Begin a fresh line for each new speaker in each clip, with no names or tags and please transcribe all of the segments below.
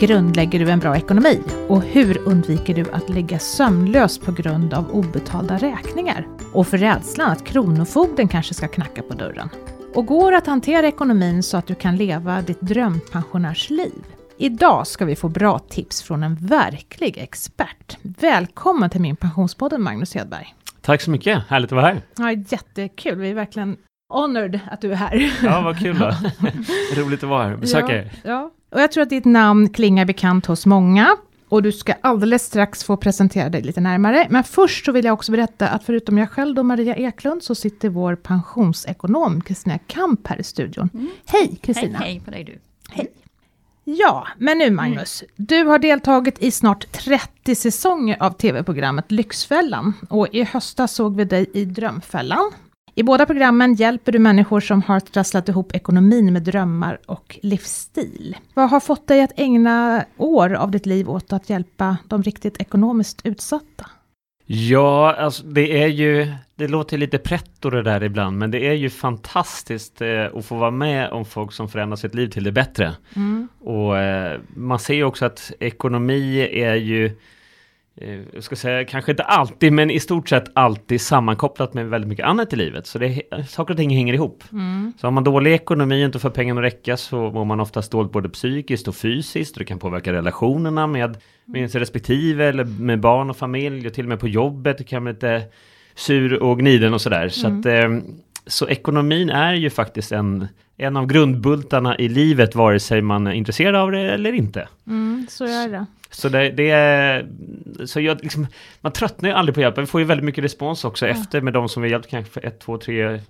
grundlägger du en bra ekonomi? Och hur undviker du att ligga sömnlös på grund av obetalda räkningar? Och för rädslan att Kronofogden kanske ska knacka på dörren? Och går att hantera ekonomin så att du kan leva ditt drömpensionärsliv? Idag ska vi få bra tips från en verklig expert. Välkommen till min pensionspodden Magnus Hedberg.
Tack så mycket, härligt att vara här.
Ja, jättekul, vi är verkligen honored att du är här.
Ja, vad kul då. Roligt att vara här, besöka er.
Ja, ja, och jag tror att ditt namn klingar bekant hos många. Och du ska alldeles strax få presentera dig lite närmare. Men först så vill jag också berätta att förutom jag själv och Maria Eklund så sitter vår pensionsekonom Kristina Kamp här i studion. Mm. Hej Kristina!
Hej, hej på dig du!
Hej! Ja, men nu Magnus. Mm. Du har deltagit i snart 30 säsonger av tv-programmet Lyxfällan. Och i höstas såg vi dig i Drömfällan. I båda programmen hjälper du människor som har trasslat ihop ekonomin med drömmar och livsstil. Vad har fått dig att ägna år av ditt liv åt att hjälpa de riktigt ekonomiskt utsatta?
Ja, alltså det är ju, det låter lite pretto det där ibland, men det är ju fantastiskt eh, att få vara med om folk som förändrar sitt liv till det bättre. Mm. Och eh, man ser ju också att ekonomi är ju jag ska säga kanske inte alltid, men i stort sett alltid sammankopplat med väldigt mycket annat i livet. Så det, saker och ting hänger ihop. Mm. Så har man dålig ekonomi och inte får pengarna att räcka så mår man oftast dåligt både psykiskt och fysiskt. Och det kan påverka relationerna med, med sin respektive eller med barn och familj och till och med på jobbet. Det kan bli lite sur och gniden och sådär. Mm. Så, att, eh, så ekonomin är ju faktiskt en, en av grundbultarna i livet vare sig man är intresserad av det eller inte.
Mm, så är det.
Så det, det är, så jag, liksom, man tröttnar ju aldrig på hjälp. Vi får ju väldigt mycket respons också ja. efter med de som vi hjälpt kanske för ett, två, tre,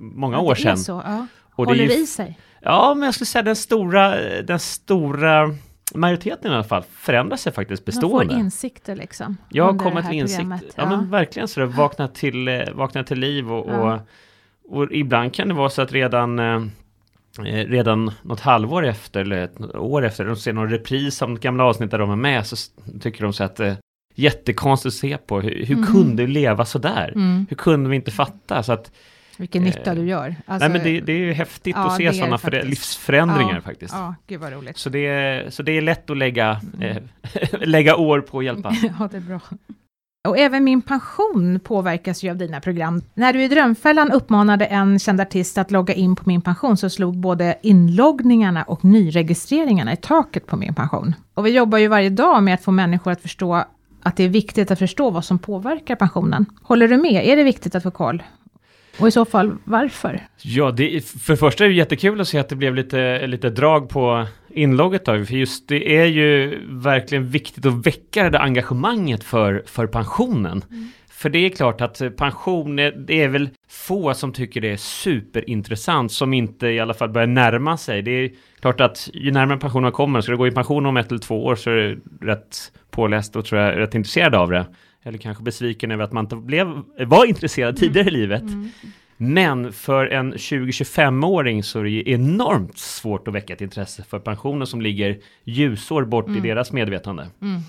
många år sedan.
Så, ja. Och Håller det, i sig?
Ja, men jag skulle säga den stora, den stora majoriteten i alla fall förändrar sig faktiskt bestående.
Man får insikter liksom.
Jag har kommit till insikt. Ja. ja. men verkligen så det vakna till, eh, vakna till liv och, ja. och, och, ibland kan det vara så att redan eh, Eh, redan något halvår efter eller ett år efter, de ser någon repris av gamla avsnitt där de är med, så tycker de så att eh, jättekonstigt att se på. Hur, hur mm. kunde du leva sådär? Mm. Hur kunde vi inte fatta? Så att,
Vilken eh, nytta du gör.
Alltså, nej men det, det, är ju häftigt ja, att se sådana för, livsförändringar
ja,
faktiskt.
Ja, gud vad roligt.
Så det, så det är lätt att lägga, mm. eh, lägga år på att hjälpa.
ja, det är bra. Och även min pension påverkas ju av dina program. När du i Drömfällan uppmanade en känd artist att logga in på min pension så slog både inloggningarna och nyregistreringarna i taket på min pension. Och vi jobbar ju varje dag med att få människor att förstå att det är viktigt att förstå vad som påverkar pensionen. Håller du med? Är det viktigt att få koll? Och i så fall, varför?
Ja, det, för det första är det jättekul att se att det blev lite, lite drag på inlogget då, för just det är ju verkligen viktigt att väcka det där engagemanget för, för pensionen. Mm. För det är klart att pension, det är väl få som tycker det är superintressant, som inte i alla fall börjar närma sig. Det är klart att ju närmare pensionen kommer, ska du gå i pension om ett eller två år så är du rätt påläst och tror jag rätt intresserad av det eller kanske besviken över att man inte blev, var intresserad tidigare i livet. Mm. Men för en 20-25-åring så är det ju enormt svårt att väcka ett intresse för pensionen som ligger ljusår bort mm. i deras medvetande. Mm.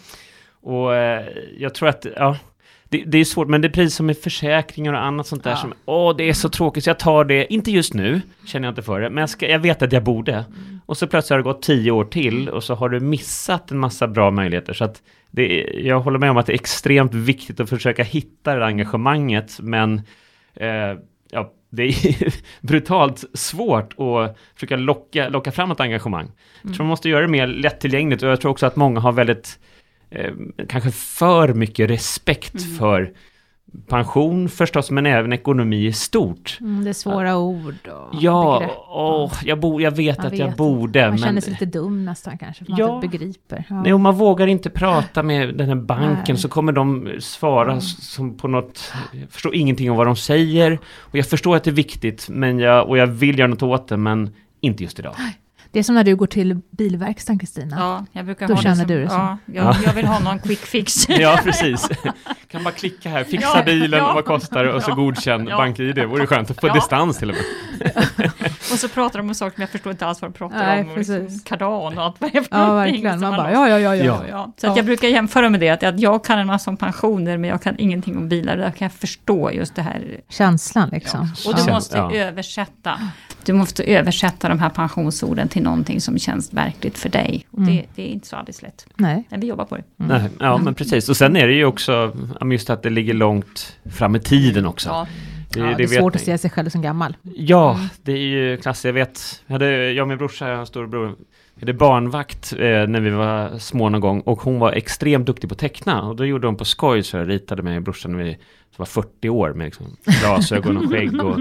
Och eh, jag tror att, ja, det, det, är svårt, men det är precis som med försäkringar och annat sånt där ja. som, åh, det är så tråkigt så jag tar det, inte just nu, känner jag inte för det, men jag, ska, jag vet att jag borde. Mm. Och så plötsligt har det gått tio år till och så har du missat en massa bra möjligheter. Så att det, jag håller med om att det är extremt viktigt att försöka hitta det engagemanget, men eh, ja, det är brutalt svårt att försöka locka, locka fram ett engagemang. Mm. Jag tror man måste göra det mer lättillgängligt och jag tror också att många har väldigt, eh, kanske för mycket respekt mm. för pension förstås, men även ekonomi i stort.
Mm, det är svåra ord och
Ja, begrepp. åh, jag, bo, jag vet man att vet. jag borde.
Man men... känner sig lite dum nästan kanske, för man ja. inte begriper.
Ja. Nej, och man vågar inte prata med den här banken, Nej. så kommer de svara mm. som på något... Jag förstår ingenting om vad de säger. Och jag förstår att det är viktigt, men jag, och jag vill göra något åt det, men inte just idag.
Det är som när du går till bilverkstaden, Kristina.
Ja, jag brukar
Då
ha
känner
det
som, du det som.
Ja, jag, jag, vill ha någon quick fix.
ja, precis. Kan bara klicka här, fixa ja, bilen, ja. vad kostar och så godkänn ja. bank-id. Det vore skönt, att få ja. distans till och med.
Och så pratar de om saker som jag förstår inte alls vad de pratar
Nej,
om. Och liksom
precis.
kardan och allt vad det är för
Ja, verkligen. Man bara, ja, ja, ja, ja.
Ja.
Så jag brukar jämföra med det, att, att jag kan en massa om pensioner, men jag kan ingenting om bilar. Där kan jag förstå just det här.
Känslan liksom.
Och du måste
Ja.
översätta. Du måste översätta de här pensionsorden till någonting som känns verkligt för dig. Och
Mm.
det, det är inte så alldeles lätt.
Nej.
Men vi jobbar på det.
Nej, ja, men precis. Och sen är det ju också just att det ligger långt fram i tiden också.
Ja.
Det,
Ja, det är
vet
svårt
ni.
att se sig själv som gammal.
Ja, det är ju klass. Jag vet, jag, hade, jag och min brorsa, jag har en storebror, vi hade barnvakt eh, när vi var små någon gång och hon var extremt duktig på att teckna och då gjorde hon på skoj så jag ritade med brorsan när vi var 40 år med liksom glasögon och skägg och,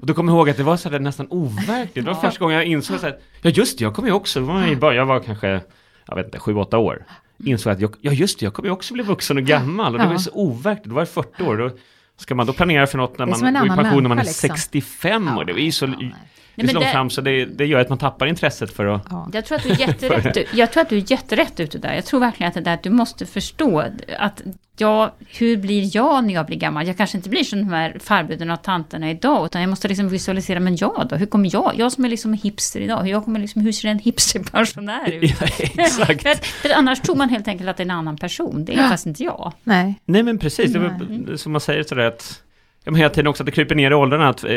och då kommer jag ihåg att det var så där nästan overkligt. Det var första gången jag insåg så här, ja just det, jag kommer ju också, var bara, jag var kanske, jag vet inte, 7-8 år. Insåg att jag, ja just det, jag kommer ju också bli vuxen och gammal och det
Ja.
var så overkligt, det var 40 år. Då, Ska man då planera för något när
som
man går i pension när man är
människa, liksom.
65 år? Det är ju så,
nej.
det är så
men
långt fram så det, det gör att man tappar intresset för att...
Ja.
Jag tror att du är jätterätt, jag tror att du är jätterätt ute där. Jag tror verkligen att det där att du måste förstå att ja, hur blir jag när jag blir gammal? Jag kanske inte blir som de här farbröderna och tanterna idag, utan jag måste liksom visualisera, men jag då? Hur kommer jag? Jag som är liksom hipster idag, jag kommer liksom, hur ser en hipsterpensionär ut?
Ja, exakt.
för, att, för annars tror man helt enkelt att det är en annan person, det är fast inte jag.
Nej.
Nej men precis, det var, som man säger sådär att Ja, men hela tiden också att det kryper ner i åldrarna. Att, eh,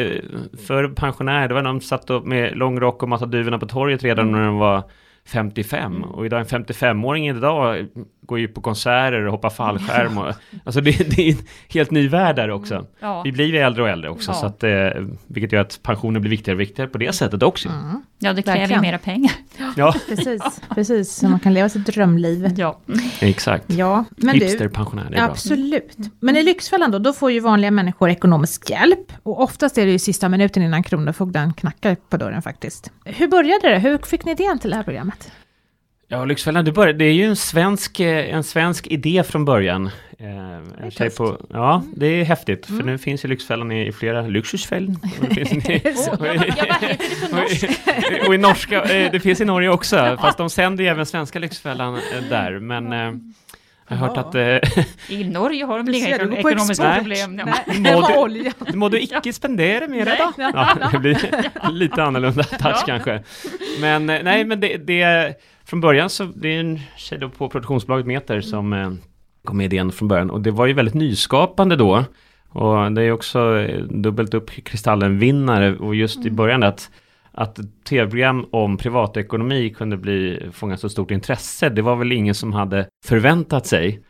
för pensionärer, det var någon som satt upp med lång rock och matade duvorna på torget redan
Mm.
när de var 55. Och idag en 55-åring idag går ju på konserter och hoppar fallskärm. Och, alltså det, det är en helt ny värld där också.
Ja,
Vi blir ju äldre och äldre också.
Ja.
Så att, eh, vilket gör att pensionen blir viktigare och viktigare på det sättet också.
Mm.
ja det kräver ju mera pengar.
Ja,
Precis, precis. Så man kan leva sitt drömliv.
Ja.
exakt.
Ja, men du.
Hipsterpensionär, det är bra.
Absolut. Men i Lyxfällan då, då får ju vanliga människor ekonomisk hjälp. Och oftast är det ju sista minuten innan Kronofogden knackar på dörren faktiskt. Hur började det? Hur fick ni idén till det här programmet?
Ja, Lyxfällan, det, började, det är ju en svensk, eh, en svensk idé från början. Eh, en tjej
tufft.
på, ja, det är häftigt,
Mm.
för nu finns ju Lyxfällan i, i flera Lyxhusfällen. Och det finns i-
Oh, det på
och
norska?
i- norska, eh, det finns i Norge också, fast de sänder ju även svenska Lyxfällan eh, där. Men eh, jag har hört att
I Norge har de
Ser
inga ekonomiska problem.
Nej,
Må
det var
du-
olja.
må du icke spendera mer då? Ja, det blir lite annorlunda touch kanske. Men nej, men det, det från början så det är en tjej då på produktionsbolaget Meter som eh, kom med idén från början och det var ju väldigt nyskapande då. Och det är också eh, dubbelt upp Kristallen-vinnare och just i början att att tv-program om privatekonomi kunde bli, fånga så stort intresse, det var väl ingen som hade förväntat sig.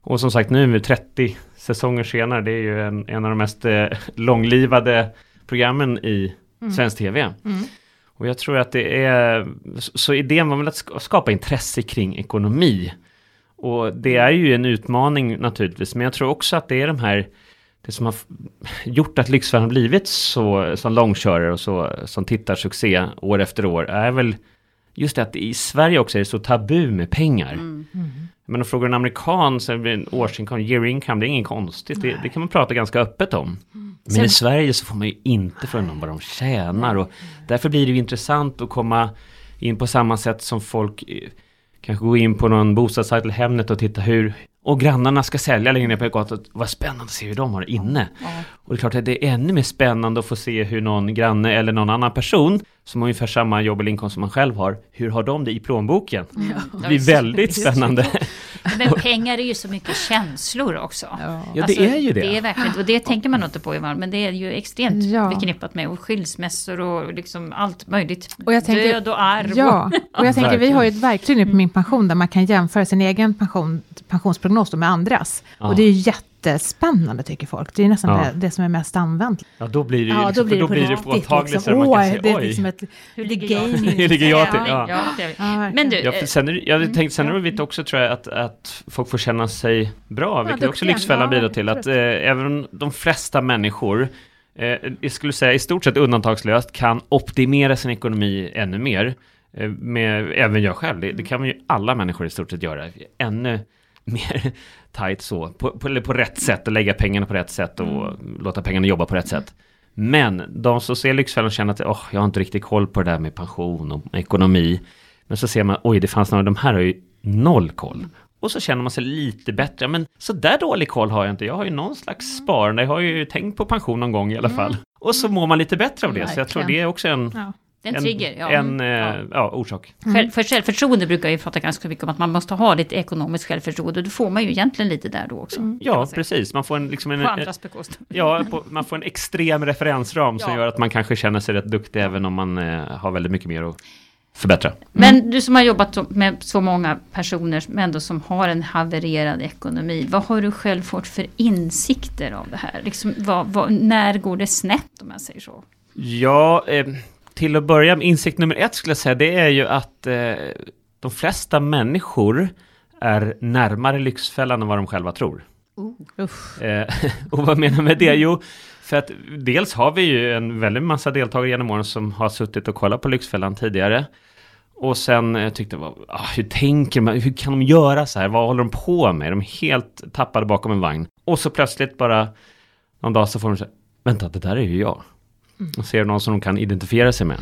Och som sagt nu med 30 säsonger senare, det är ju en, en av de mest eh, långlivade programmen i svensk tv.
Mm.
Och jag tror att det är, så- idén var väl att ska- skapa intresse kring ekonomi. Och det är ju en utmaning naturligtvis, men jag tror också att det är de här, det som har gjort att Lyxfällan har blivit så, som långkörare och så, som tittarsuccé år efter år, är väl just det att i Sverige också är det så tabu med pengar.
Mm.
Men om frågar en amerikan så det en årsinkomst, year income, det är inget konstigt. Det, det kan man prata ganska öppet om. Men
Sen-
i Sverige så får man ju inte från någon vad de tjänar. Och därför blir det ju intressant att komma in på samma sätt som folk eh, kanske går in på någon bostadssajt eller Hemnet och titta hur och grannarna ska sälja längre ner på gatan. Vad spännande att se hur de har det inne.
Ja.
Och det är klart att det är ännu mer spännande att få se hur någon granne eller någon annan person som har ungefär samma jobb eller inkomst som man själv har, hur har de det i plånboken? Det blir väldigt spännande.
Men pengar är ju så mycket känslor också.
Ja, det är ju det.
Det är verkligen, och det tänker man inte på Ivan, men det är ju extremt
Ja.
förknippat med och skilsmässor och liksom allt möjligt.
Och jag tänker-
Död och arv.
Ja, och jag tänker vi har ju ett verktyg nu på min pension där man kan jämföra sin egen pension, pensionsprognos med andras.
Ja.
Och det är ju jättespännande tycker folk. Det är nästan
Ja.
det, det som är mest använt.
Ja, då blir det ju
Ja,
liksom,
då blir det
då blir det påtagligt så
liksom.
man
Åh,
kan se,
det är liksom ett...
Hur ligger jag?
Hur ligger jag till?
Ja,
Ja.
Men du,
Ja, för
eh,
sen är, jag hade tänkt, sen är det viktigt också tror jag att, att folk får känna sig bra, vilket
duktiga.
också Lyxfällan
Ja,
bidrar till. Att eh, även de flesta människor, eh, jag skulle säga i stort sett undantagslöst, kan optimera sin ekonomi ännu mer. Eh, med, även jag själv, det, det kan man ju alla människor i stort sett göra. Ännu mer tajt så, på, på, eller på rätt sätt och lägga pengarna på rätt sätt och låta pengarna jobba på rätt sätt. Men de som ser Lyxfällan känner att oh, jag har inte riktigt koll på det där med pension och ekonomi. Men så ser man, oj det fanns några, de här har ju noll koll. Och så känner man sig lite bättre. Men så där dålig koll har jag inte. Jag har ju någon slags sparande. Jag har ju tänkt på pension någon gång i alla fall. Och så mår man lite bättre av det. Så jag tror det är också en,
Ja.
En trigger, ja.
en
Mm.
eh, ja, orsak.
Själv, för självförtroende brukar vi prata ganska mycket om att man måste ha lite ekonomiskt självförtroende. Det får man ju egentligen lite där då också. kan
Ja,
man
precis. Man får en, liksom en,
På andras bekostnad.
ja, på, man får en extrem referensram som
Ja.
gör att man kanske känner sig rätt duktig även om man eh, har väldigt mycket mer att förbättra.
Men du som har jobbat med så många personer som ändå som har en havererad ekonomi. Vad har du själv fått för insikter av det här? Liksom, vad, vad, när går det snett om jag säger så?
Ja, eh, till att börja med insikt nummer ett skulle jag säga, det är ju att eh, de flesta människor är närmare Lyxfällan än vad de själva tror.
Usch.
Eh, och vad menar jag med det? Jo, för att dels har vi ju en väldigt massa deltagare genom åren som har suttit och kollat på Lyxfällan tidigare. Och sen eh, tyckte jag, ah, hur tänker man, hur kan de göra så här, vad håller de på med? De är helt tappade bakom en vagn. Och så plötsligt bara, någon dag så får de säga, vänta det där är ju jag. Och ser någon som de kan identifiera sig med.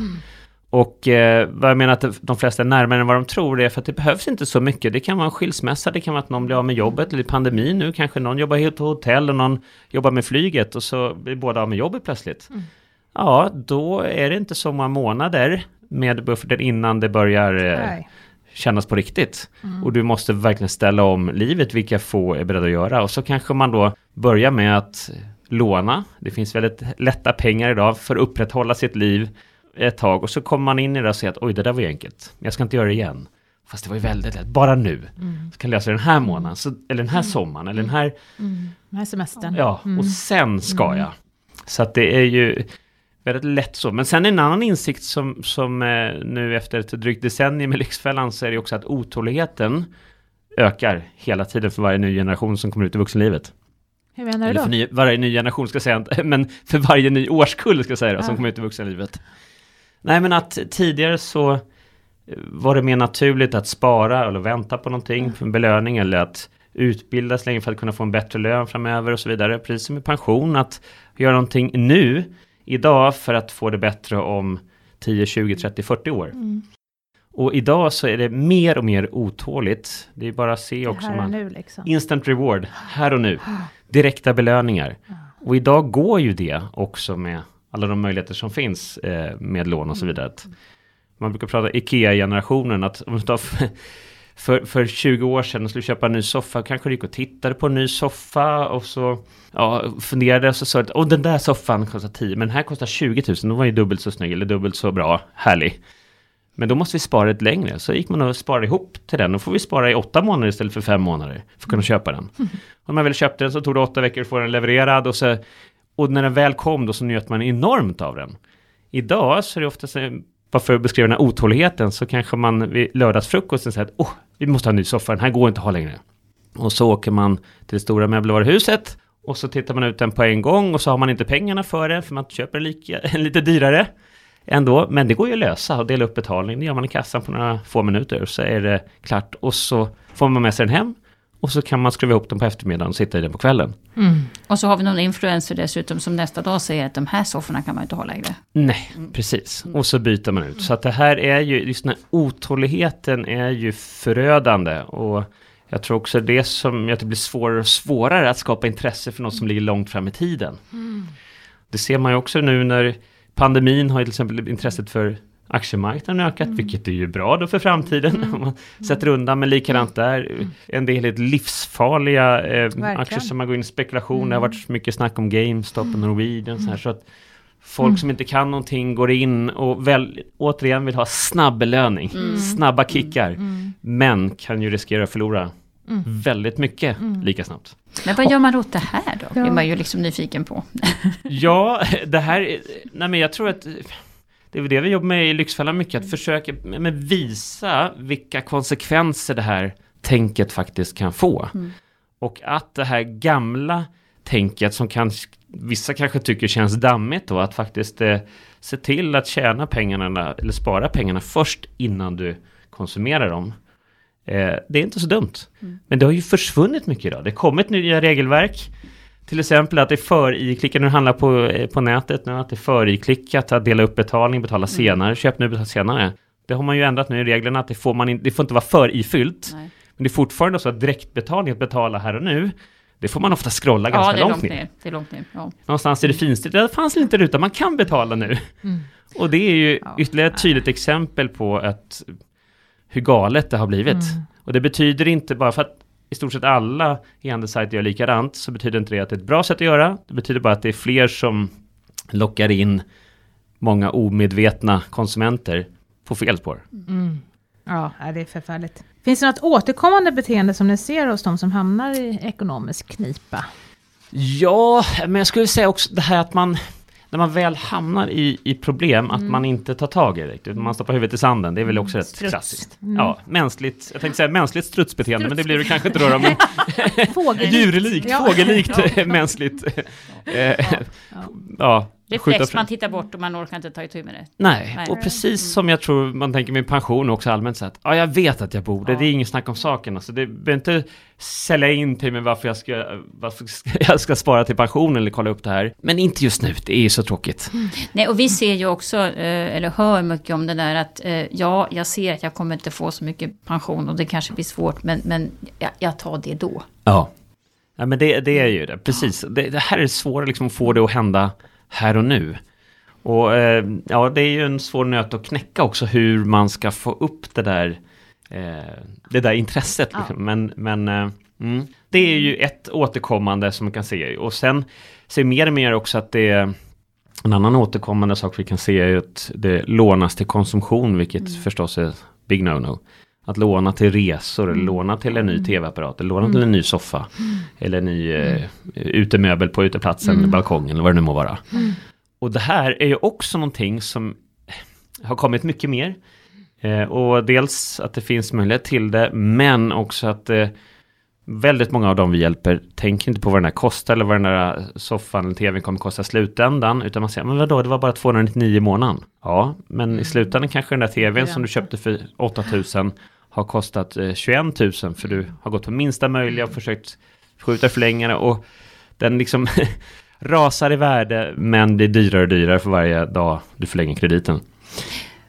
Och eh, vad jag menar att de flesta är närmare än vad de tror är för att det behövs inte så mycket. Det kan vara en skilsmässa, det kan vara att någon blir av med jobbet, eller pandemi nu kanske någon jobbar helt på hotell och någon jobbar med flyget och så blir båda av med jobbet plötsligt. Ja, då är det inte så många månader med bufferten innan det börjar eh, kännas på riktigt. Och du måste verkligen ställa om livet, vilka få är beredda att göra. Och så kanske man då börjar med att låna. Det finns väldigt lätta pengar idag för att upprätthålla sitt liv ett tag. Och så kommer man in i det och säger att oj, det där var ju enkelt. Jag ska inte göra det igen. Fast det var ju väldigt lätt, bara nu. Så kan jag läsa den här månaden, så, eller den här sommaren, eller den här
Den här semestern.
Ja, och sen ska jag. Så att det är ju väldigt lätt så. Men sen en annan insikt som, som eh, nu efter ett drygt decennium med Lyxfällan så är det också att otåligheten ökar hela tiden för varje ny generation som kommer ut i vuxenlivet.
Hur menar du då?
för ny, varje ny generation ska jag säga, men för varje ny årskull ska jag säga då, som
Ja.
kommer ut i vuxenlivet. Nej men att tidigare så eh, var det mer naturligt att spara eller vänta på någonting för en belöning eller att utbildas länge för att kunna få en bättre lön framöver och så vidare. Precis som i pension, att göra någonting nu, idag, för att få det bättre om 10, 20, 30, 40 år.
Mm.
Och idag så är det mer och mer otåligt. Det är bara att se också.
Här och
Man,
nu liksom.
Instant reward, här och nu. Direkta belöningar. Och idag går ju det också med alla de möjligheter som finns eh, med lån och så vidare. Att man brukar prata IKEA-generationen, att om du tar för, för, för 20 år sedan och skulle köpa en ny soffa, kanske du gick och tittade på en ny soffa och så ja, funderade och så sa att den där soffan kostar 10, men den här kostar 20 000, då var ju dubbelt så snygg eller dubbelt så bra, härlig. Men då måste vi spara lite längre. Så gick man och sparade ihop till den. Då får vi spara i åtta månader istället för fem månader. För att kunna köpa den. Om man väl köpte den så tog det åtta veckor att få den levererad. Och, så, och när den väl kom då så njöt man enormt av den. Idag så är det ofta så, bara för att beskriva den här otåligheten så kanske man vid lördagsfrukosten säger att oh, vi måste ha en ny soffa, den här går inte att ha längre. Och så åker man till det stora möbelvaruhuset och så tittar man ut den på en gång och så har man inte pengarna för det för man köper en, lika, en lite dyrare ändå. Men det går ju att lösa och dela upp betalning. Det gör man i kassan på några få minuter och så är det klart. Och så får man med sig den hem och så kan man skruva ihop den på eftermiddagen och sitta i den på kvällen.
Och så har vi någon influencer dessutom som nästa dag säger att de här sofforna kan man inte ha längre.
Nej, precis. Och så byter man ut. Så att det här är ju, just den här otåligheten är ju förödande. Och jag tror också det som gör att det blir svårare och svårare att skapa intresse för något som ligger långt fram i tiden. Det ser man ju också nu när pandemin har ju till exempel intresset för aktiemarknaden ökat, vilket är ju bra då för framtiden. Om man sätter undan, men likadant där. En del helt livsfarliga eh, aktier som man går in i spekulation. Det har varit mycket snack om GameStop och Norwegian. Så, här, så att folk som inte kan någonting går in och väl, återigen vill ha snabb belöning. Snabba kickar. Men kan ju riskera att förlora väldigt mycket lika snabbt.
Men vad gör man åt det här då?
Ja.
Det är man ju liksom nyfiken på.
Ja, det här, är- nej men jag tror att det är det vi jobbar med i Lyxfällan mycket, att försöka men visa vilka konsekvenser det här tänket faktiskt kan få. Och att det här gamla tänket som kan, vissa kanske tycker känns dammigt då, att faktiskt eh, se till att tjäna pengarna eller spara pengarna först innan du konsumerar dem. Eh, det är inte så dumt. Men det har ju försvunnit mycket idag. Det har kommit nya regelverk. Till exempel att det är för iklickat, när du handlar på, eh, på nätet nu, att det är för iklickat att dela upp betalning, betala senare, köp nu, betala senare. Det har man ju ändrat nu i reglerna att det får, man in, det får inte vara för ifyllt.
Nej.
Men det är fortfarande så att direktbetalning, att betala här och nu, det får man ofta scrolla
Ja,
ganska
det är
långt
långt
ner.
ner. Det är långt ner. Ja.
Någonstans i det finstilt, det fanns inte ruta, man kan betala nu.
Mm.
Och det är ju
Ja.
ytterligare ett tydligt exempel på att hur galet det har blivit.
Mm.
Och det betyder inte bara för att i stort sett alla e-handelssajter gör likadant, så betyder inte det att det är ett bra sätt att göra. Det betyder bara att det är fler som lockar in många omedvetna konsumenter på fel spår.
Mm. Ja, det är förfärligt. Finns det något återkommande beteende som ni ser hos de som hamnar i ekonomisk knipa?
Ja, men jag skulle säga också det här att man när man väl hamnar i, i problem, att
Mm.
man inte tar tag i det riktigt. Man stoppar huvudet i sanden, det är väl också rätt
Struts.
klassiskt.
Mm.
Ja, mänskligt, jag tänkte säga mänskligt strutsbeteende, men det blir det kanske inte då, men
Fågellikt.
djurlikt,
Ja.
fågellikt mänskligt. Ja, skjuta
Reflex, man tittar bort och man orkar inte ta itu med det.
Nej,
Nej.
och precis som jag tror man tänker med pension också allmänt sett. Ja, jag vet att jag borde,
Ja.
det är inget snack om saken. Alltså, det behöver inte sälja in till mig varför jag ska, varför jag ska spara till pension eller kolla upp det här. Men inte just nu, det är ju så tråkigt.
Nej, och vi ser ju också, eh, eller hör mycket om det där att eh, ja, jag ser att jag kommer inte få så mycket pension och det kanske blir svårt, men, men jag, jag tar det då.
Ja. Ja, men det, det är ju det, precis. Det, det här är svårt liksom att få det att hända här och nu. Och eh, ja, det är ju en svår nöt att knäcka också hur man ska få upp det där, eh, det där intresset.
Ja.
Liksom. Men, men eh, mm, det är ju ett återkommande som man kan se. Och sen ser mer och mer också att det är en annan återkommande sak vi kan se är att det lånas till konsumtion, vilket förstås är big no-no. Att låna till resor, eller låna till en ny tv-apparat, eller låna till en ny soffa. Eller en ny eh, utemöbel på uteplatsen, balkongen eller vad det nu må vara. Och det här är ju också någonting som har kommit mycket mer. Eh, och dels att det finns möjlighet till det, men också att eh, väldigt många av dem vi hjälper tänker inte på vad den här kostar eller vad den där soffan eller tvn kommer kosta i slutändan. Utan man säger, men vadå, det var bara 299 i månaden. Ja, men i slutändan kanske den där tvn som du köpte för 8000 har kostat eh, 21 000 för du har gått på minsta möjliga och försökt skjuta förlängare och den liksom rasar i värde men blir dyrare och dyrare för varje dag du förlänger krediten.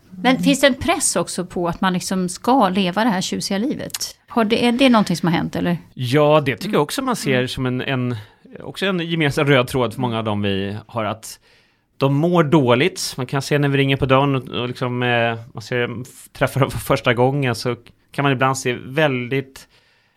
Men finns det en press också på att man liksom ska leva det här tjusiga livet? Har det, är det någonting som har hänt eller?
Ja, det tycker jag också man ser som en, en, också en gemensam röd tråd för många av dem vi har att de mår dåligt. Man kan se när vi ringer på dörren och, och liksom, eh, man ser, träffar dem för första gången så kan man ibland se väldigt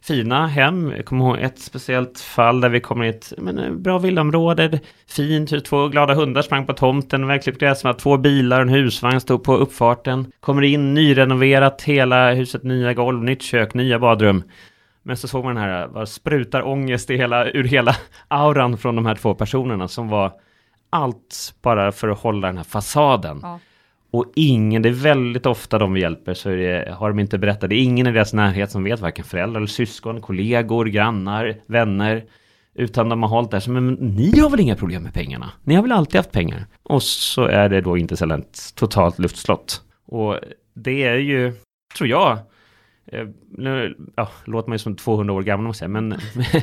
fina hem. Jag kommer ihåg ett speciellt fall där vi kommer i ett men, eh, bra villaområde. Fint, två glada hundar sprang på tomten, verkligen gräsmatta, två bilar och en husvagn stod på uppfarten. Kommer in, nyrenoverat, hela huset, nya golv, nytt kök, nya badrum. Men så såg man den här, eh, bara sprutar ångest i hela, ur hela auran från de här två personerna som var allt bara för att hålla den här fasaden.
Ja.
Och ingen, det är väldigt ofta de vi hjälper så det, har de inte berättat, det är ingen i deras närhet som vet, varken föräldrar eller syskon, kollegor, grannar, vänner. Utan de har hållit där, så, men ni har väl inga problem med pengarna? Ni har väl alltid haft pengar? Och så är det då inte sällan ett totalt luftslott. Och det är ju, tror jag, eh, nu ja, låter man ju som 200 år gammal om man säger, men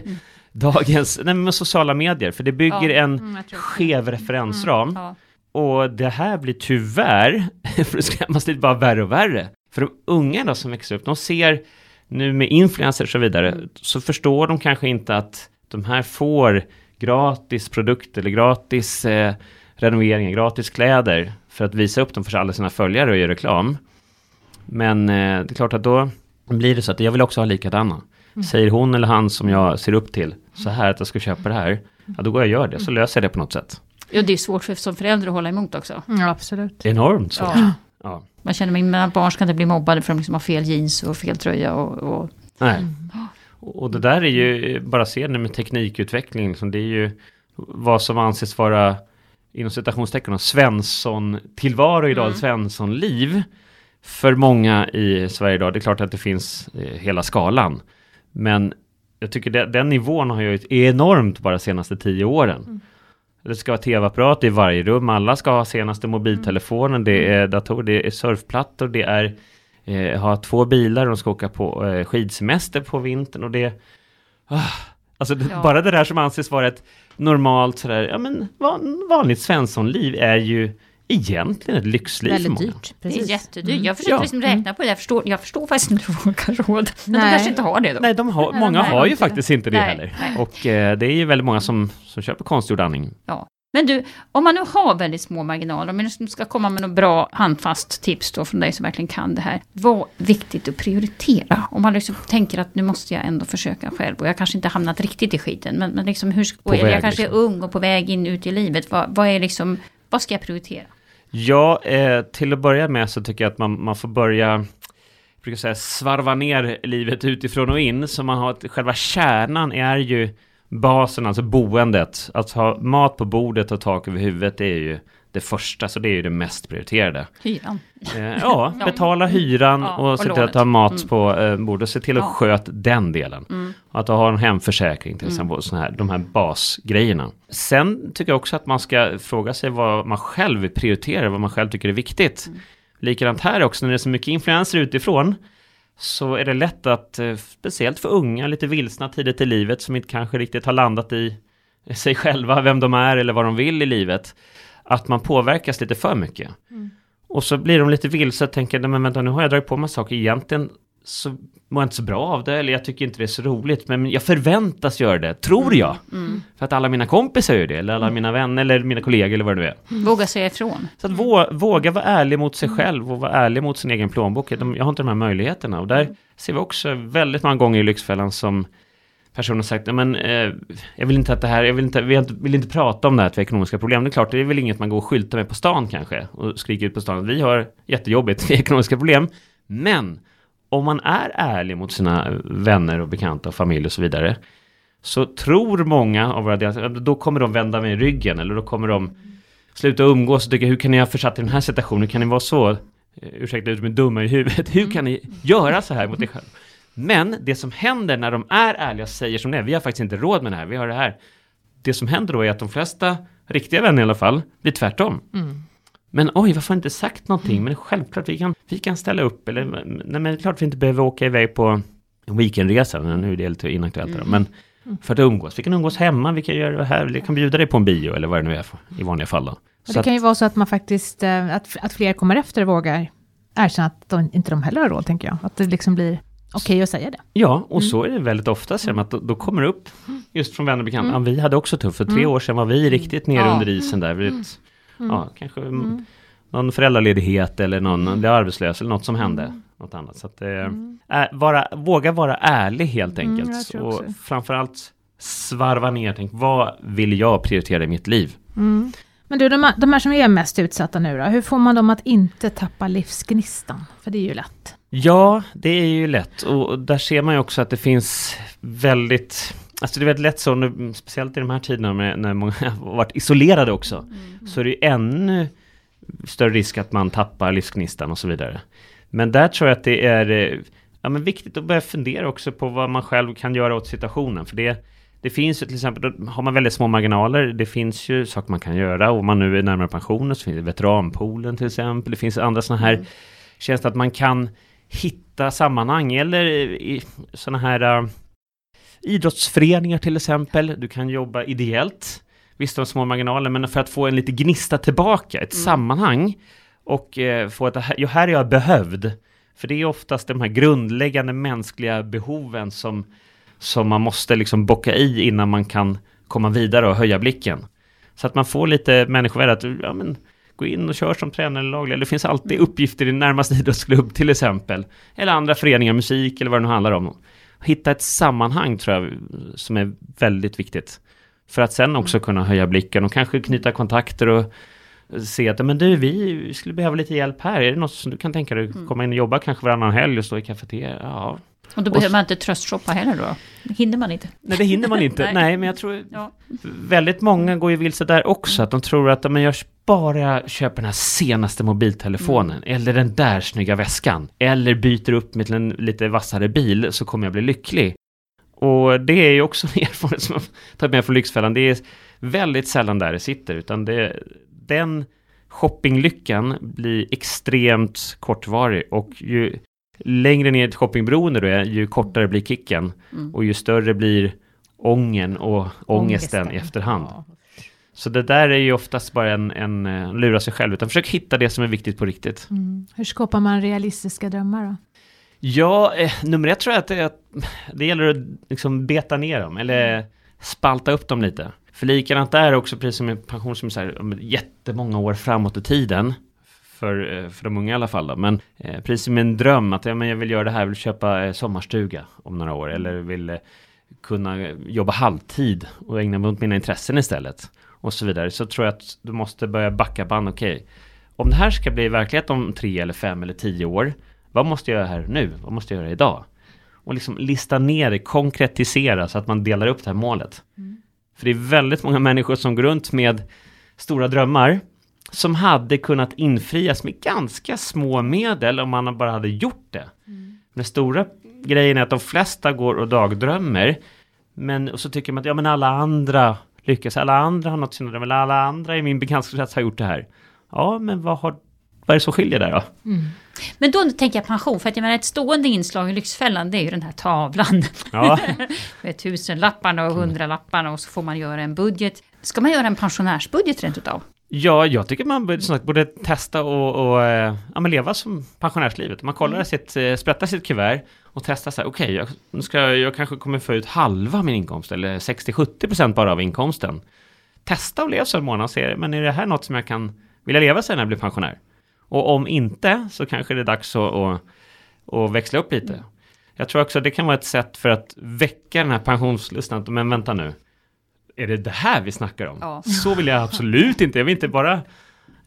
dagens, nej men sociala medier, för det bygger
Ja,
en
Mm,
skev referensram.
Ja.
Och det här blir tyvärr, för det skrämmas lite bara värre och värre. För de unga då som växer upp, de ser nu med influencers och så vidare, så förstår de kanske inte att de här får gratis produkter eller gratis eh, renoveringar, gratis kläder för att visa upp dem för alla sina följare och göra reklam. Men eh, det är klart att då blir det så att jag vill också ha likadana. Säger hon eller han som jag ser upp till så här att jag ska köpa det här, ja då går jag och gör det, så löser jag det på något sätt.
Ja, det är svårt för, som förälder att hålla emot också.
Ja, absolut.
Enormt svårt.
Ja.
Ja.
Man känner att mina barn ska inte bli mobbade för att de liksom har fel jeans och fel tröja. Och, och,
Nej. Och det där är ju, bara se det med teknikutveckling, liksom, det är ju vad som anses vara inom citationstecken Svensson-tillvaro idag,
Mm.
Svensson-liv för många i Sverige idag. Det är klart att det finns eh, hela skalan. Men jag tycker det, den nivån har ju enormt bara de senaste tio åren. Det ska vara tv-apparat i varje rum, alla ska ha senaste mobiltelefonen, det är datorer, det är surfplattor, det är eh, ha två bilar och de ska åka på eh, skidsemester på vintern och det... Ah, alltså
Ja.
bara det där som anses vara ett normalt sådär, ja men van, vanligt svenssonliv är ju egentligen ett lyxliv för
Väldigt
många.
dyrt.
Det är
Precis.
jättedyrt. Jag försöker
Ja.
liksom räkna på det. Jag förstår, jag förstår faktiskt inte hur folk har råd. Men
Nej.
de kanske inte har det då.
Nej, de har,
Nej,
många
de har
ju
inte
faktiskt inte det
Nej,
heller.
nej.
Och eh, det är ju väldigt många som, som köper konstgjord andning.
Ja. Men du, om man nu har väldigt små marginaler, om jag ska komma med något bra handfast tips då från dig som verkligen kan det här. Vad är viktigt att prioritera? Om man liksom tänker att nu måste jag ändå försöka själv och jag kanske inte hamnat riktigt i skiten. Men, men liksom hur, och jag kanske
liksom.
är ung och på väg in ut i livet. Vad, vad är liksom, vad ska jag prioritera?
Ja, eh, till att börja med så tycker jag att man, man får börja jag brukar säga svarva ner livet utifrån och in. Så man har att själva kärnan är ju basen, alltså boendet. Att ha mat på bordet och tak över huvudet det är ju det första, så det är ju det mest prioriterade.
Hyran.
Eh, ja, betala hyran
Ja,
och
och
se till
lånet.
att ha mat
Mm.
på eh, bordet se till att
Ja.
sköta den delen.
Mm.
Och att ha en hemförsäkring till
Mm.
exempel, och såna här, de här basgrejerna. Sen tycker jag också att man ska fråga sig vad man själv prioriterar, vad man själv tycker är viktigt.
Mm.
Likadant här också, när det är så mycket influenser utifrån, så är det lätt att, eh, speciellt för unga, lite vilsna tidigt i livet, som inte kanske riktigt har landat i sig själva, vem de är eller vad de vill i livet, att man påverkas lite för mycket.
Mm.
Och så blir de lite vilse och tänker, nej men vänta nu har jag dragit på mig saker, egentligen så mår jag inte så bra av det, eller jag tycker inte det är så roligt, men jag förväntas göra det, tror jag.
Mm.
För att alla mina kompisar gör det, eller alla mina vänner, eller mina kollegor, eller vad det nu är.
Våga säga ifrån.
Så att vå, våga vara ärlig mot sig själv och vara ärlig mot sin egen plånbok. Jag har inte de här möjligheterna. Och där ser vi också väldigt många gånger i Lyxfällan som personer har sagt, men eh, jag vill inte att det här, jag vill inte, vill vill inte prata om det här att vi har ekonomiska problem. Det är klart, det är väl inget man går och skyltar med på stan kanske och skriker ut på stan. Vi har jättejobbigt, vi har ekonomiska problem. Men om man är ärlig mot sina vänner och bekanta och familj och så vidare så tror många av våra deltagare, då kommer de vända mig i ryggen eller då kommer de sluta umgås och tycka hur kan ni ha försatt i den här situationen, hur kan ni vara så, eh, ursäkta ut med dumma i huvudet, hur kan ni göra så här mot er själv? Men det som händer när de är ärliga och säger som det är, vi har faktiskt inte råd med det här, vi har det här. Det som händer då är att de flesta, riktiga vänner i alla fall, blir tvärtom.
Mm.
Men oj, varför har inte sagt någonting? Men självklart, vi kan, vi kan ställa upp. Eller, nej, men det är klart vi inte behöver åka iväg på en weekendresa. men Nu är det lite inaktuellt. då, Men för att umgås. Vi kan umgås hemma, vi kan göra det här. Vi kan bjuda dig på en bio eller vad det nu är för, i vanliga fall. Då.
Och
Så
det
att,
kan ju vara så att man faktiskt, eh, att, att fler kommer efter och vågar erkänna att de, inte de heller har råd, tänker jag. Att det liksom blir okej att säga det.
ja, och så är det väldigt ofta. Så att då, då kommer det upp just från vänner och bekanta. Ja, vi hade också tufft. För tre
Mm.
år sedan var vi riktigt nere
Ja.
under isen där. Vi, ett-
Mm.
Ja, kanske
Mm.
någon föräldraledighet eller någon blev arbetslös eller något som hände. Något annat. Så att, eh,
Mm.
Ä- vara, våga vara ärlig helt
Mm,
enkelt. och
också.
framförallt svarva ner, tänk vad vill jag prioritera i mitt liv?
Mm. Men du, de, här- de här som är mest utsatta nu då, hur får man dem att inte tappa livsgnistan? För det är ju lätt.
Ja, det är ju lätt och där ser man ju också att det finns väldigt Alltså det är väldigt lätt så, nu, speciellt i de här tiderna med, när många har varit isolerade också, så är det ju ännu större risk att man tappar livsgnistan och så vidare. Men där tror jag att det är eh, ja, men viktigt att börja fundera också på vad man själv kan göra åt situationen. För det, det finns ju till exempel, har man väldigt små marginaler, det finns ju saker man kan göra. Om man nu är närmare pensionen så finns det veteranpoolen till exempel. Det finns andra sådana här tjänster att man kan hitta sammanhang eller i sådana här uh, idrottsföreningar till exempel. Du kan jobba ideellt. Visst, de små marginaler, men för att få en lite gnista tillbaka, ett
Mm.
sammanhang och eh, få här, jo, här är jag behövd. För det är oftast de här grundläggande mänskliga behoven som, som man måste liksom bocka i innan man kan komma vidare och höja blicken. Så att man får lite människovärde att ja, men, gå in och kör som tränare eller lagledare. Det finns alltid uppgifter i närmaste idrottsklubb till exempel. Eller andra föreningar, musik eller vad det nu handlar om. Hitta ett sammanhang tror jag som är väldigt viktigt. För att sen också kunna höja blicken och kanske knyta kontakter och se att men du, vi skulle behöva lite hjälp här. Är det något som du kan tänka dig komma in och jobba kanske varannan helg och stå i kafeterian? Ja.
Och då
Och
behöver
s-
man inte tröstshoppa heller då? Hinner man inte?
Nej, det hinner man inte.
Nej.
Nej. men jag tror
Ja.
väldigt många går ju vilse där också. Att de tror att men jag bara köper den här senaste mobiltelefonen. Eller den där snygga väskan. Eller byter upp med till en lite vassare bil så kommer jag bli lycklig. Och det är ju också en erfarenhet som jag tagit med från Lyxfällan. Det är väldigt sällan där det sitter. Utan det, den shoppinglyckan blir extremt kortvarig. Och ju längre ner ett shoppingberoende du är, ju kortare blir kicken.
Mm.
Och ju större blir ången och ångesten i efterhand.
Ja.
Så det där är ju oftast bara en, en, en lura sig själv, utan försök hitta det som är viktigt på riktigt.
Mm. Hur skapar man realistiska drömmar då?
Ja, eh, nummer ett tror jag att det, att det gäller att liksom beta ner dem, eller spalta upp dem lite. För likadant där också, precis som med pension som är så här, jättemånga år framåt i tiden, för, eh, för de unga i alla fall då. Men eh, precis som en dröm att ja, men jag vill göra det här, vill köpa eh, sommarstuga om några år eller vill eh, kunna jobba halvtid och ägna mig åt mina intressen istället och så vidare. Så tror jag att du måste börja backa band, okej. Okay. Om det här ska bli verklighet om tre eller fem eller tio år, vad måste jag göra här nu? Vad måste jag göra idag? Och liksom lista ner det, konkretisera så att man delar upp det här målet. Mm. För det är väldigt många människor som går runt med stora drömmar som hade kunnat infrias med ganska små medel om man bara hade gjort det. Mm. Den stora grejen är att de flesta går och dagdrömmer, men och så tycker man att ja, men alla andra lyckas, alla andra har nått sina drömmar, alla andra i min bekantskapskrets har gjort det här. Ja, men vad, har, vad är det som skiljer där då? Mm.
Men då tänker jag pension, för att jag menar ett stående inslag i Lyxfällan det är ju den här tavlan. Ja. Med tusenlapparna och hundralapparna och så får man göra en budget. Ska man göra en pensionärsbudget rent utav?
Ja, jag tycker man borde, borde testa och, och äh, ja, leva som pensionärslivet. Man kollar mm. sitt, äh, sprättar sitt kuvert och testar så här, okej, okay, jag, nu ska, jag kanske kommer få ut halva min inkomst eller 60-70% bara av inkomsten. Testa och leva så en månad och se, men är det här något som jag kan vilja leva sen när jag blir pensionär? Och om inte, så kanske det är dags att, att, att växla upp lite. Mm. Jag tror också att det kan vara ett sätt för att väcka den här pensionslusten, men vänta nu, är det det här vi snackar om? Ja. Så vill jag absolut inte. Jag vill inte bara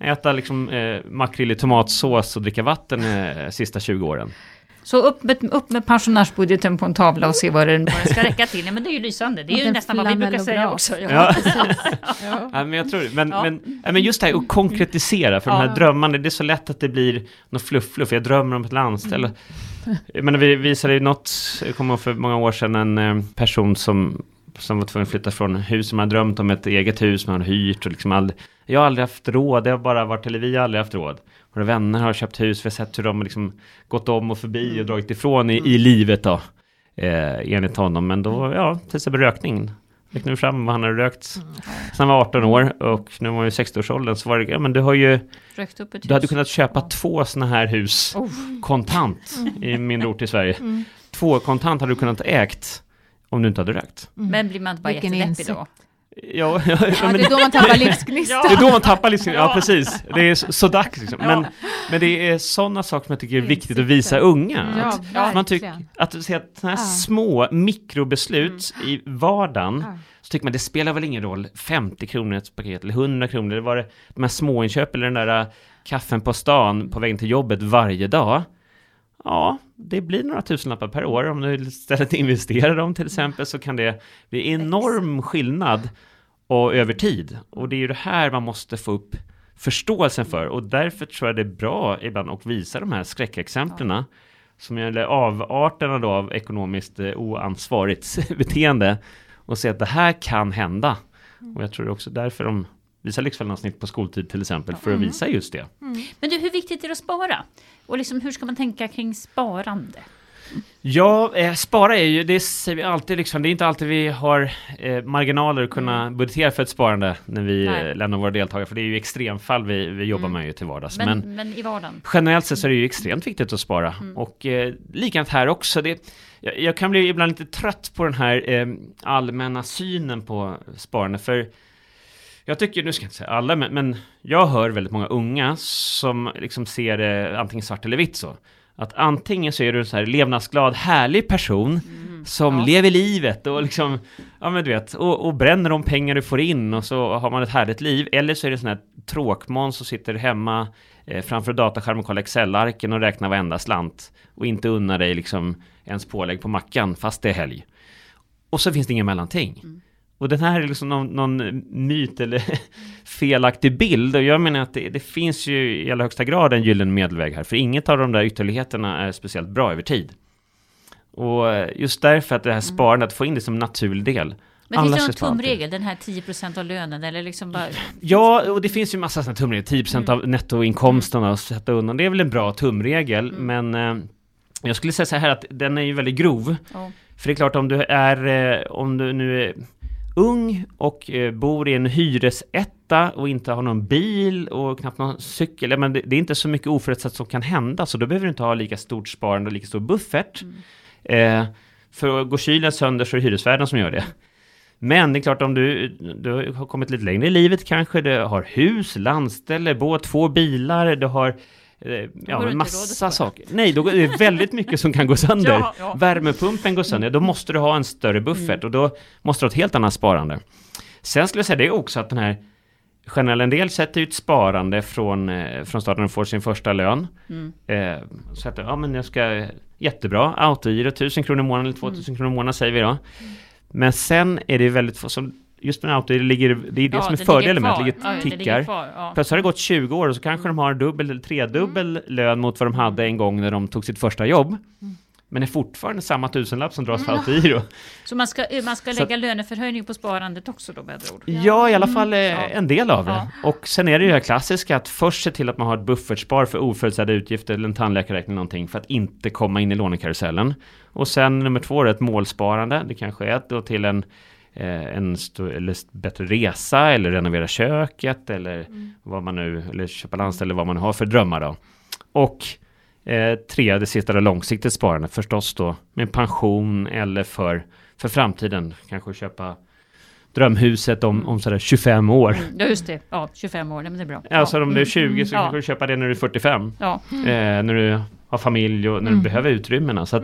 äta liksom, eh, makrill i tomatsås och dricka vatten eh, sista 20 åren.
Så upp med, upp med pensionärsbudgeten på en tavla och se vad den, vad den ska räcka till. Ja, men det är ju lysande. Det är ju nästan vad vi brukar säga också. Ja. Ja.
ja. men jag tror men, ja. men, men just det här att konkretisera, för ja. de här drömmarna, det är så lätt att det blir något fluff-fluff. Jag drömmer om ett landställe. Mm. Men vi visade ju något, jag kommer ihåg för många år sedan, en eh, person som som var tvungen att flytta från hus som man drömt om ett eget hus man har hyrt och liksom aldrig, jag har aldrig haft råd, det har bara varit, eller vi har aldrig haft råd. Våra vänner har köpt hus, vi har sett hur de liksom gått om och förbi och mm. dragit ifrån i, i livet då. Eh, enligt honom, men då, ja, till exempel rökning. Fick nu fram vad han hade rökt mm. sen han var 18 år och nu var han ju 60-årsåldern så var det, ja men du har ju Du hade kunnat köpa två sådana här hus oh. kontant i mindre ort i Sverige. Mm. Två kontant hade du kunnat ägt om du inte hade rökt.
Mm. Men blir man inte bara jättedeppig då?
Ja,
ja, ja, det är då man tappar livsgnistan.
Det är då man tappar livsgnistan, ja precis. Det är så, så dags liksom. Men, men det är sådana saker som jag tycker är viktigt att visa unga. Att, ja, man tycker, att se att sådana här små mikrobeslut mm. i vardagen, så tycker man det spelar väl ingen roll, 50 kronor ett paket eller 100 kronor, eller var det de här småinköp eller den där äh, kaffen på stan på vägen till jobbet varje dag ja, det blir några tusenlappar per år. Om du istället investerar dem till exempel så kan det bli enorm skillnad och över tid. Och det är ju det här man måste få upp förståelsen för och därför tror jag det är bra ibland att visa de här skräckexemplen ja. som gäller avarterna då av ekonomiskt eh, oansvarigt beteende och se att det här kan hända. Och jag tror det är också därför de visa Lyxfällan-avsnitt på skoltid till exempel för att mm. visa just det. Mm.
Men du, hur viktigt är det att spara? Och liksom, hur ska man tänka kring sparande?
Ja, eh, spara är ju, det säger vi alltid liksom, det är inte alltid vi har eh, marginaler att kunna mm. budgetera för ett sparande när vi eh, lämnar våra deltagare, för det är ju extremfall vi, vi jobbar mm. med ju till vardags.
Men, men, men, i vardagen?
Generellt sett så är det ju extremt viktigt att spara. Mm. Och eh, likadant här också, det, jag, jag, kan bli ibland lite trött på den här eh, allmänna synen på sparande, för jag tycker, nu ska jag inte säga alla, men, men jag hör väldigt många unga som liksom ser det antingen svart eller vitt så. Att antingen så är du en så här levnadsglad, härlig person mm, som ja. lever livet och liksom, ja men du vet, och, och, bränner de pengar du får in och så har man ett härligt liv. Eller så är det sån här tråkmåns som sitter hemma eh, framför dataskärmen och kollar Excel-arken och räknar varenda slant och inte unnar dig liksom ens pålägg på mackan fast det är helg. Och så finns det ingen mellanting. Mm. Och den här är liksom någon, någon myt eller felaktig bild. Och jag menar att det, det, finns ju i allra högsta grad en gyllene medelväg här. För inget av de där ytterligheterna är speciellt bra över tid. Och just därför att det här mm. sparandet, får in det som naturlig del.
Men Alla finns det någon tumregel, den här 10% av lönen eller liksom bara...
Ja, och det finns ju massa sådana tumregler, 10% mm. av nettoinkomsterna att sätta undan. Det är väl en bra tumregel, mm. men eh, jag skulle säga så här att den är ju väldigt grov. Oh. För det är klart om du är, eh, om du nu är ung och eh, bor i en hyresetta och inte har någon bil och knappt någon cykel, men det, det är inte så mycket oförutsett som kan hända, så då behöver du inte ha lika stort sparande och lika stor buffert. Eh, för går kylen sönder så är det hyresvärden som gör det. Men det är klart om du, du har kommit lite längre i livet kanske, du har hus, landställe, båt, två bilar, du har ja,
inte
en
råd
massa saker. Nej, då är det väldigt mycket som kan gå sönder.
Ja, ja.
Värmepumpen går sönder, då måste du ha en större buffert och då måste du ha ett helt annat sparande. Sen skulle jag säga det också att den här generella en del sätter ut sparande från, eh, från starten de får sin första lön.
Mm.
Eh, så att, ja men jag ska, jättebra, autogiro 1000 kronor i månaden eller 2000 kronor i månaden säger vi då. Men sen är det väldigt få som, just med autogiro ligger, det är det
Ja,
som är
det
fördelen med att det ligger,
Ja, det ligger
tickar.
kvar, ja.
Plötsligt har det gått 20 år och så kanske de har dubbel eller tredubbel lön mot vad de hade en gång när de tog sitt första jobb. Men det är fortfarande samma tusenlapp som dras för autogiro.
Så man ska, man ska
Så
lägga löneförhöjning på sparandet också då med andra ord?
Ja, i alla fall eh, en del av det. Och sen är det ju det klassiska att först se till att man har ett buffertspar för oförutsedda utgifter eller en tandläkarräkning eller någonting för att inte komma in i lånekarusellen. Och sen nummer två är ett målsparande. Det kanske är då till en eh, en sto- eller bättre resa eller renovera köket eller vad man nu, eller köpa landställe, vad man har för drömmar då. Och eh, tre, det sista, det långsiktigt sparande förstås då med pension eller för, för framtiden, kanske köpa drömhuset om, om sådär 25 år.
Mm, Ja, just det. Ja, 25 år, men det är bra.
Alltså om du är
Mm.
20 så
Ja.
kanske du köpa det när du är 45.
Ja,
Eh, när du har familj och när du behöver utrymmena. Så att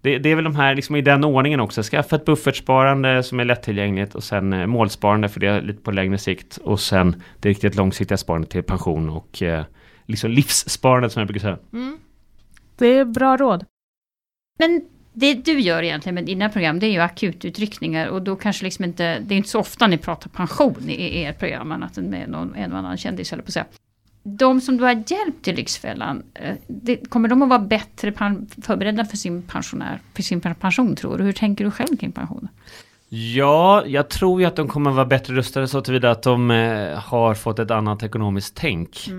det, det är väl de här liksom i den ordningen också. Skaffa ett buffertsparande som är lättillgängligt och sen eh, målsparande för det är lite på längre sikt. Och sen det riktigt långsiktiga sparandet till pension och eh, liksom livssparandet som jag brukar säga.
Det är bra råd.
Men det du gör egentligen med dina program, det är ju akututryckningar och då kanske liksom inte, det är inte så ofta ni pratar pension i, i ert program, annat än med någon, en och annan kändis, eller på att säga. De som du har hjälpt till Lyxfällan, eh, det, kommer de att vara bättre förberedda för sin pensionär, för sin pension tror du? Hur tänker du själv kring pension?
Ja, jag tror ju att de kommer vara bättre rustade så tillvida att de eh, har fått ett annat ekonomiskt tänk.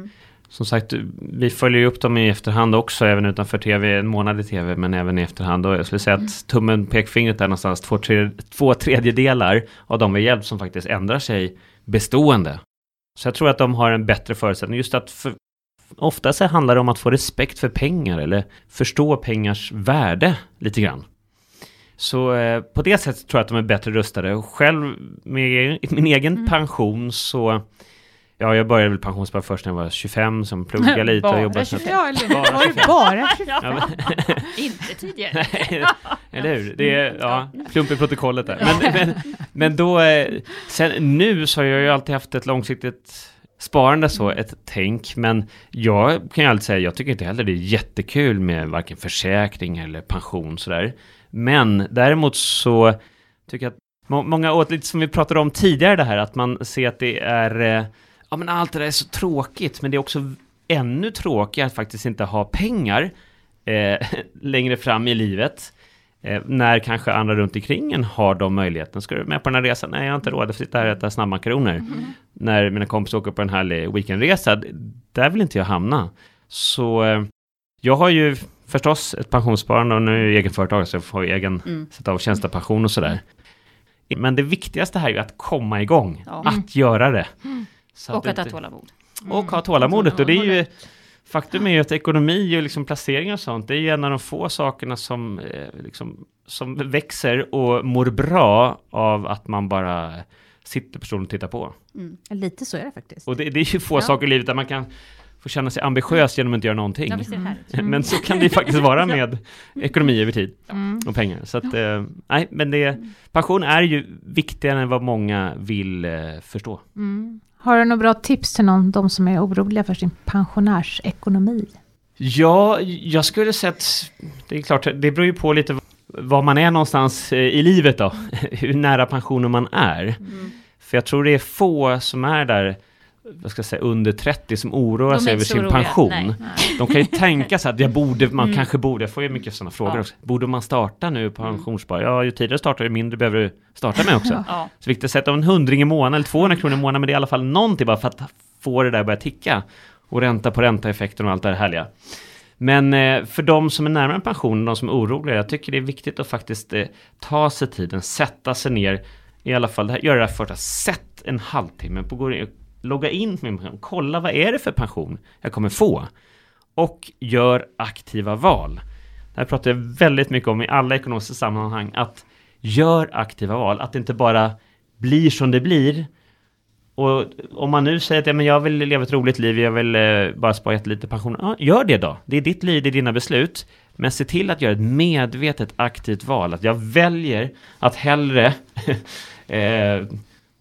Som sagt, vi följer upp dem i efterhand också, även utanför tv, en månad i tv, men även i efterhand. Och jag skulle säga att tummen, pekfingret är någonstans två, tre, två tredjedelar av de vi hjälpt som faktiskt ändrar sig bestående. Så jag tror att de har en bättre förutsättning. Just att för, ofta så handlar det om att få respekt för pengar eller förstå pengars värde lite grann. Så eh, på det sättet tror jag att de är bättre rustade. Och själv med min egen pension så Ja, jag började väl pensionsspara först när jag var 25 som pluggade lite och
Bara
jobbade.
25.
Ja, eller
Bara
var det
25.
bara
Ja, men,
Inte tidigare.
eller hur? Det är, ja, plump i protokollet där. Men, men, men då, eh, sen nu så har jag ju alltid haft ett långsiktigt sparande så, ett tänk, men jag kan ju alltid säga, jag tycker inte heller det är jättekul med varken försäkring eller pension sådär. Men däremot så tycker jag att må- många åt, lite som vi pratade om tidigare det här, att man ser att det är, eh, ja men allt det där är så tråkigt, men det är också ännu tråkigare att faktiskt inte ha pengar eh, längre fram i livet. Eh, när kanske andra runt omkring en har de möjligheten. Ska du med på den här resan? Nej, jag har inte råd att sitta här och äta snabbmakaroner. När mina kompisar åker på en härlig weekendresa, där vill inte jag hamna. Så eh, jag har ju förstås ett pensionssparande och nu är jag egenföretagare så jag får egen
Mm.
sätta av tjänstepension och sådär. Men det viktigaste här är ju att komma igång,
Ja.
att göra det. Så
Och att ha tålamod.
och ha tålamodet. Och det är ju, faktum är ju att ekonomi och liksom placeringar och sånt, det är ju en av de få sakerna som, eh, liksom, som växer och mår bra av att man bara sitter på stolen och tittar på.
Lite så är det faktiskt.
Och det, det är ju få
Ja.
saker i livet där man kan få känna sig ambitiös genom att inte göra någonting.
Det härligt.
Men så kan det ju faktiskt vara med ekonomi över tid
Mm.
och pengar. Så att, eh, nej, men det, pension är ju viktigare än vad många vill eh, förstå.
Har du några bra tips till någon, de som är oroliga för sin pensionärsekonomi?
Ja, jag skulle säga att det är klart, det beror ju på lite var man är någonstans eh, i livet då, hur nära pensionen man är.
Mm.
För jag tror det är få som är där, vad ska jag säga, under 30 som oroar sig över
så
sin
oroliga,
pension.
nej.
De kan ju tänka sig att jag borde, man
Mm.
kanske borde, jag får ju mycket sådana frågor
Ja.
också. Borde man starta nu på pensionsspar? Ja, ju tidigare startar ju mindre behöver du starta med också.
Ja.
Så viktigt att sätta en hundring i månaden eller 200 kronor i månaden, men det är i alla fall någonting bara för att få det där att börja ticka. Och ränta på ränta-effekten och allt det här härliga. Men eh, för de som är närmare pensionen, de som är oroliga, jag tycker det är viktigt att faktiskt eh, ta sig tiden, sätta sig ner. i alla fall, gör det här första, sätt en halvtimme på gå logga in på min pension, kolla vad är det för pension jag kommer få och gör aktiva val. Det här pratar jag väldigt mycket om i alla ekonomiska sammanhang, att gör aktiva val, att det inte bara blir som det blir. Och om man nu säger att ja, men jag vill leva ett roligt liv, jag vill eh, bara spara jättelite pension, ja, gör det då. Det är ditt liv, det är dina beslut. Men se till att göra ett medvetet aktivt val, att jag väljer att hellre eh,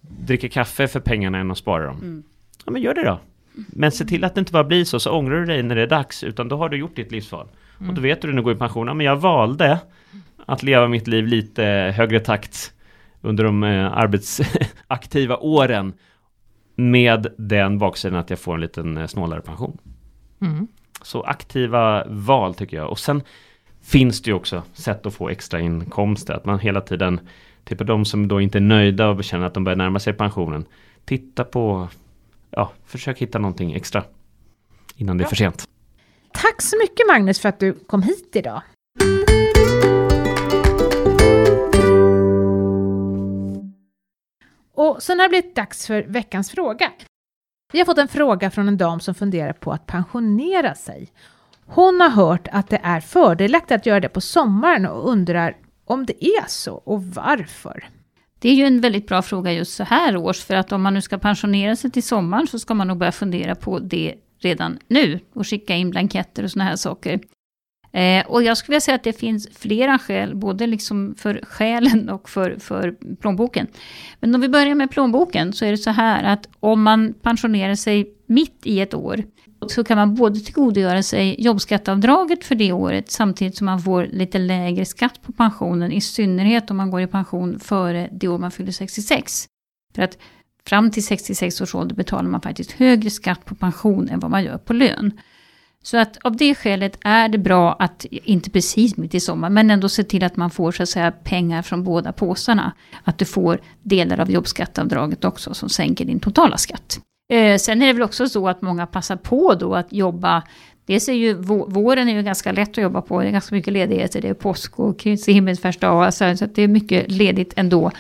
dricka kaffe för pengarna än att spara dem. Mm. Ja, men gör det då. Men se till att det inte bara blir så, så ångrar du dig när det är dags, utan då har du gjort ditt livsval. Mm. Och då vet du när du går i pension, ja, men jag valde att leva mitt liv lite högre takt under de eh, arbetsaktiva åren med den baksidan att jag får en liten eh, snålare pension. Mm. Så aktiva val tycker jag. Och sen finns det ju också sätt att få extra inkomster. Att man hela tiden, typ de som då inte är nöjda och känner att de börjar närma sig pensionen. Titta på, ja, försök hitta någonting extra. Innan det är för sent.
Tack så mycket Magnus för att du kom hit idag. Och sen har det blivit dags för veckans fråga. Vi har fått en fråga från en dam som funderar på att pensionera sig. Hon har hört att det är fördelaktigt att göra det på sommaren och undrar om det är så och varför.
Det är ju en väldigt bra fråga just så här års, för att om man nu ska pensionera sig till sommaren så ska man nog börja fundera på det redan nu och skicka in blanketter och såna här saker. Eh, och jag skulle vilja säga att det finns flera skäl, både liksom för själen och för, för plånboken. Men om vi börjar med plånboken så är det så här att om man pensionerar sig mitt i ett år så kan man både tillgodogöra sig jobbskatteavdraget för det året samtidigt som man får lite lägre skatt på pensionen, i synnerhet om man går i pension före det år man fyller 66. För att fram till 66 års ålder betalar man faktiskt högre skatt på pension än vad man gör på lön. Så att av det skälet är det bra att, inte precis mitt i sommar, men ändå se till att man får så att säga pengar från båda påsarna. Att du får delar av jobbskatteavdraget också som sänker din totala skatt. Eh, sen är det väl också så att många passar på då att jobba Dels är ju våren är ju ganska lätt att jobba på, det är ganska mycket ledigheter, det är påsk och Kristi himmelsfärdsdag, så att det är mycket ledigt ändå.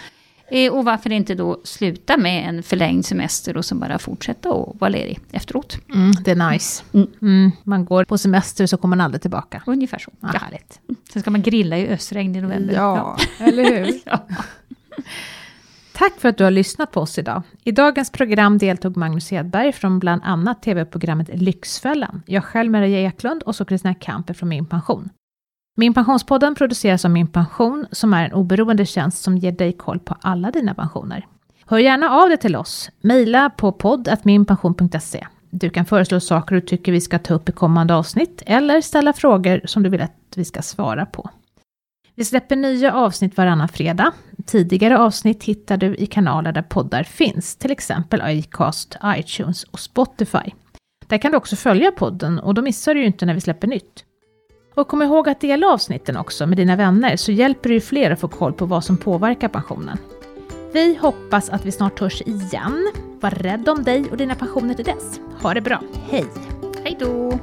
Eh, och varför inte då sluta med en förlängd semester och så bara fortsätta och vara ledig efteråt.
Mm, det är nice. Mm. Mm, man går på semester så kommer man aldrig tillbaka.
Ungefär så.
Ja, Härligt.
Mm. Sen ska man grilla i ösregn i november.
Ja, ja. eller hur? ja. Tack för att du har lyssnat på oss idag. I dagens program deltog Magnus Hedberg från bland annat tv-programmet Lyxfällan. Jag själv Maria Eklund och så Kristina Kamper från Min Pension. Min Pensionspodden produceras av Min Pension som är en oberoende tjänst som ger dig koll på alla dina pensioner. Hör gärna av dig till oss. Mejla på podd.minpension.se. Du kan föreslå saker du tycker vi ska ta upp i kommande avsnitt eller ställa frågor som du vill att vi ska svara på. Vi släpper nya avsnitt varannan fredag. Tidigare avsnitt hittar du i kanaler där poddar finns, till exempel Acast, iTunes och Spotify. Där kan du också följa podden och då missar du ju inte när vi släpper nytt. Och kom ihåg att dela avsnitten också med dina vänner så hjälper du fler att få koll på vad som påverkar pensionen. Vi hoppas att vi snart hörs igen. Var rädd om dig och dina pensioner till dess. Ha det bra. Hej!
Hej då!